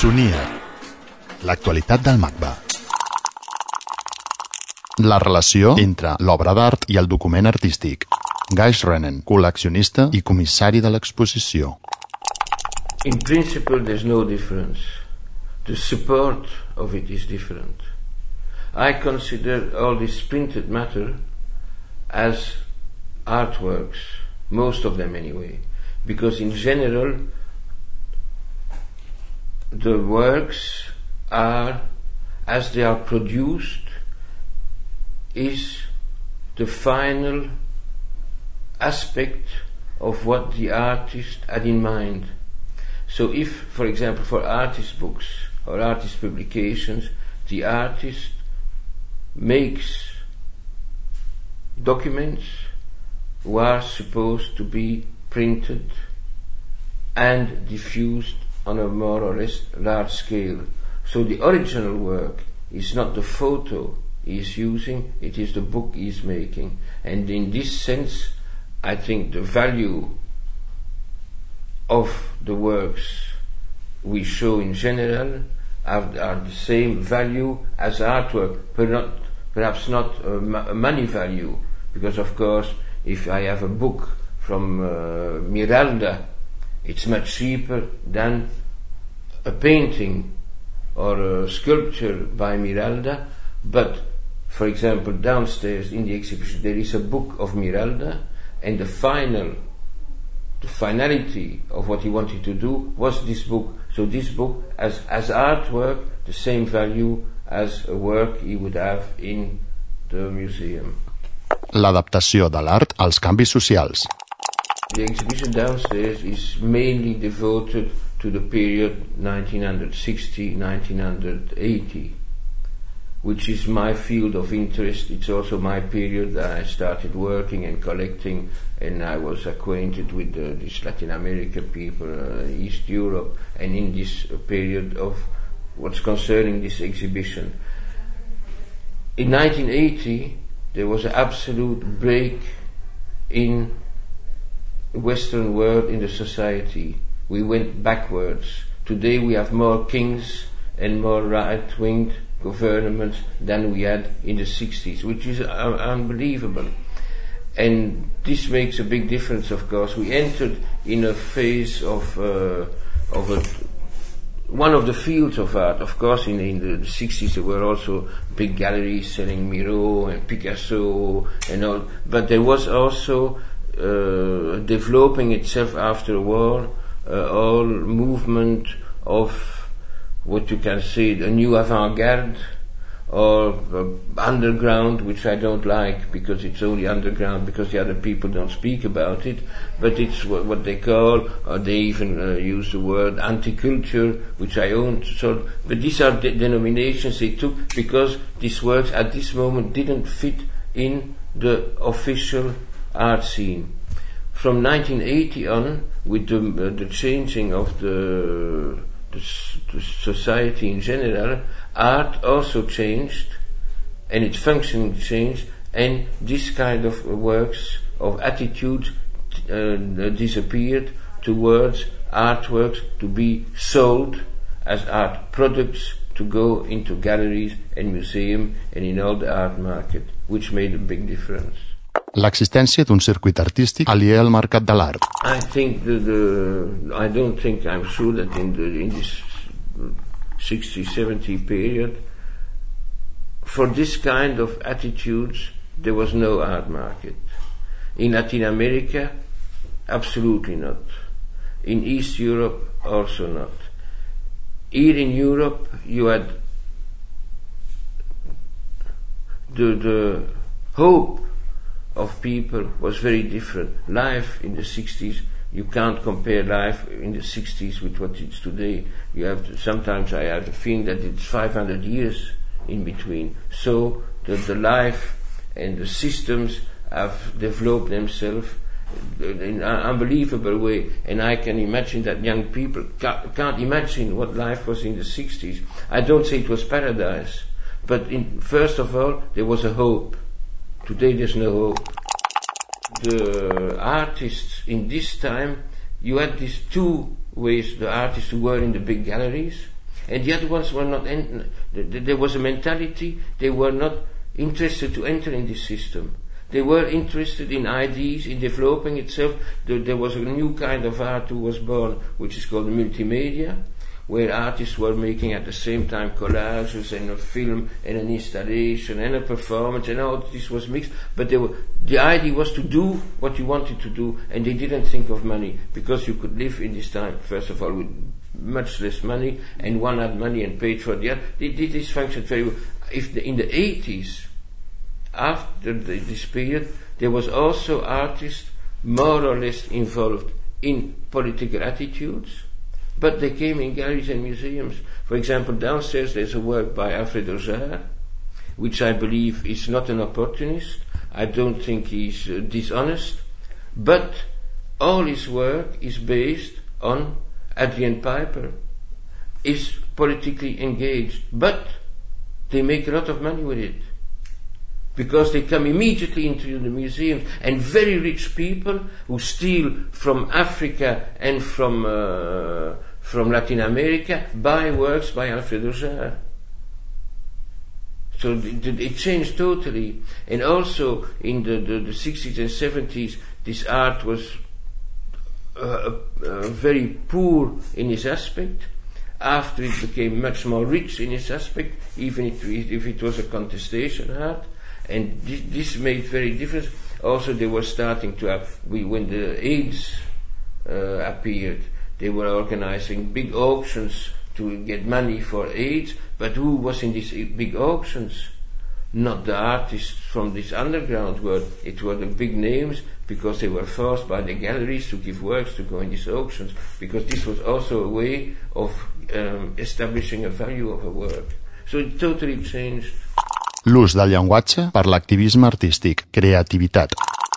Sonia. L'actualitat del MACBA. La relació entre l'obra d'art i el document artístic. Gais Rennen, col·leccionista i comissari de l'exposició. In principle, there's no difference. The support of it is different. I consider all this printed matter as artworks, most of them anyway, because in general, the works are, as they are produced, is the final aspect of what the artist had in mind. So, if, for example, for artist books or artist publications, the artist makes documents who are supposed to be printed and diffused on a more or less large scale. So the original work is not the photo he is using, it is the book he is making. And in this sense, I think the value of the works we show in general are, are the same value as artwork, but not, perhaps not a, a money value, because of course, if I have a book from uh, Miralda, it's much cheaper than a painting or a sculpture by Miralda, but for example, downstairs in the exhibition there is a book of Miralda, and the final, the finality of what he wanted to do was this book. So this book, as as artwork, the same value as a work he would have in the museum. L'adaptació de l'art als canvis socials. The exhibition downstairs is mainly devoted to the period 1960-1980, which is my field of interest. It's also my period that I started working and collecting, and I was acquainted with uh, these Latin American people, uh, East Europe, and in this period of what's concerning this exhibition. In 1980, there was an absolute break in Western world in the society. We went backwards. Today we have more kings and more right-winged governments than we had in the 60s, which is uh, unbelievable. And this makes a big difference, of course. We entered in a phase of, uh, of a, one of the fields of art. Of course, in, in the 60s there were also big galleries selling Miro and Picasso and all, but there was also uh, developing itself after a war, uh, all movement of what you can say a new avant-garde or uh, underground, which I don't like because it's only underground because the other people don't speak about it. But it's what, they call, or they even uh, use the word anti-culture, which I own. So, but these are the denominations they took because these works at this moment didn't fit in the official art scene. From 1980 on, with the, uh, the changing of the, the, the society in general, art also changed, and its function changed, and this kind of works of attitude uh, disappeared towards artworks to be sold as art products to go into galleries and museums and in all the art market, which made a big difference. L'existència d'un circuit artístic aliè al mercat de l'art. I think the, the I don't think I'm sure that in the in this 60 70 period for this kind of attitudes there was no art market. In Latin America absolutely not. In East Europe also not. Here in Europe you had the the hope of people was very different. Life in the 60s, you can't compare life in the 60s with what it's today. You have to, sometimes I have the feeling that it's 500 years in between. So the, the life and the systems have developed themselves in an unbelievable way. And I can imagine that young people can't, can't imagine what life was in the 60s. I don't say it was paradise, but in, first of all, there was a hope. Today there's no hope. The artists in this time, you had these two ways, the artists who were in the big galleries, And the other ones were not, en- there was a mentality, they were not interested to enter in this system. They were interested in ideas, in developing itself. There was a new kind of art who was born, which is called multimedia, where artists were making at the same time collages and a film and an installation and a performance and all this was mixed. But were, the idea was to do what you wanted to do and they didn't think of money because you could live in this time, first of all, with much less money and one had money and paid for the other. They did this function very well. If the, in the 80s, after the, this period, there was also artists more or less involved in political attitudes but they came in galleries and museums. For example, downstairs there's a work by Alfredo Jaar, which I believe is not an opportunist. I don't think he's uh, dishonest, but all his work is based on Adrian Piper, is politically engaged, but they make a lot of money with it because they come immediately into the museums and very rich people who steal from Africa and from uh, from Latin America by works by Alfredo Jaar. So it changed totally. And also in the, the, the 60s and 70s, this art was uh, uh, very poor in its aspect. After it became much more rich in its aspect, even if, if it was a contestation art. And this, this made very difference. Also, they were starting to have, we, when the AIDS uh, appeared, they were organizing big auctions to get money for AIDS, but who was in these big auctions? Not the artists from this underground world, it were the big names because they were forced by the galleries to give works to go in these auctions, because this was also a way of um, establishing a value of a work. So it totally changed. L'ús del llenguatge per l'activisme artístic, creativitat.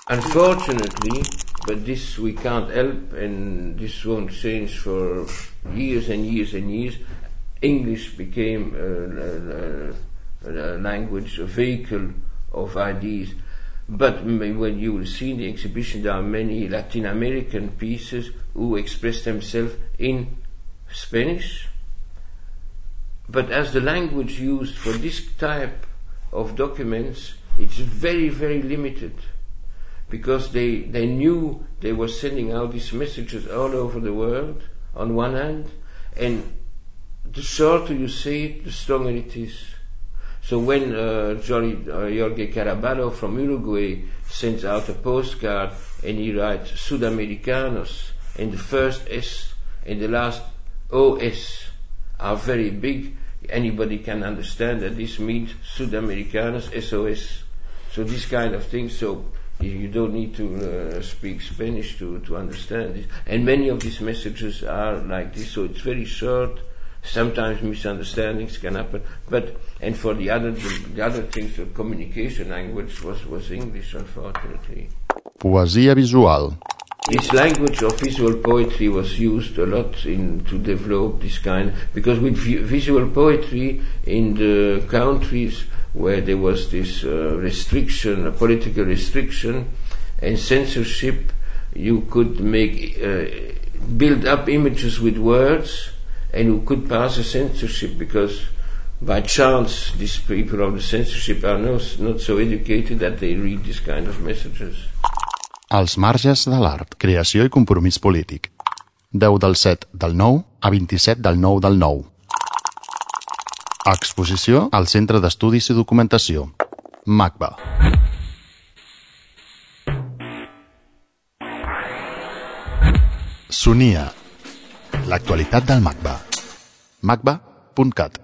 Unfortunately, but this we can't help, and this won't change for years and years and years. English became a, a, a language, a vehicle of ideas. But when you will see in the exhibition, there are many Latin American pieces who express themselves in Spanish. But as the language used for this type of documents, it's very, very limited because they, they knew they were sending out these messages all over the world on one hand, and the shorter you say it, the stronger it is. So when uh, uh, Jorge Caraballo from Uruguay sends out a postcard and he writes Sudamericanos and the first S and the last OS are very big, anybody can understand that this means Sudamericanos SOS. So this kind of thing. So you don't need to uh, speak Spanish to, to understand it. And many of these messages are like this, so it's very short. Sometimes misunderstandings can happen, but and for the other the, the other things, the communication language was was English, unfortunately. Poesia visual. This language of visual poetry was used a lot in to develop this kind because with visual poetry in the countries where there was this uh, restriction, a political restriction, and censorship. You could make uh, build up images with words, and you could pass a censorship because by chance these people of the censorship are no, not so educated that they read this kind of messages. Els marges de l'art, creació i compromís polític. 10 del 7 del 9 a 27 del 9 del 9. Exposició al Centre d'Estudis i Documentació. MACBA. Sonia. L'actualitat del MACBA. macba.cat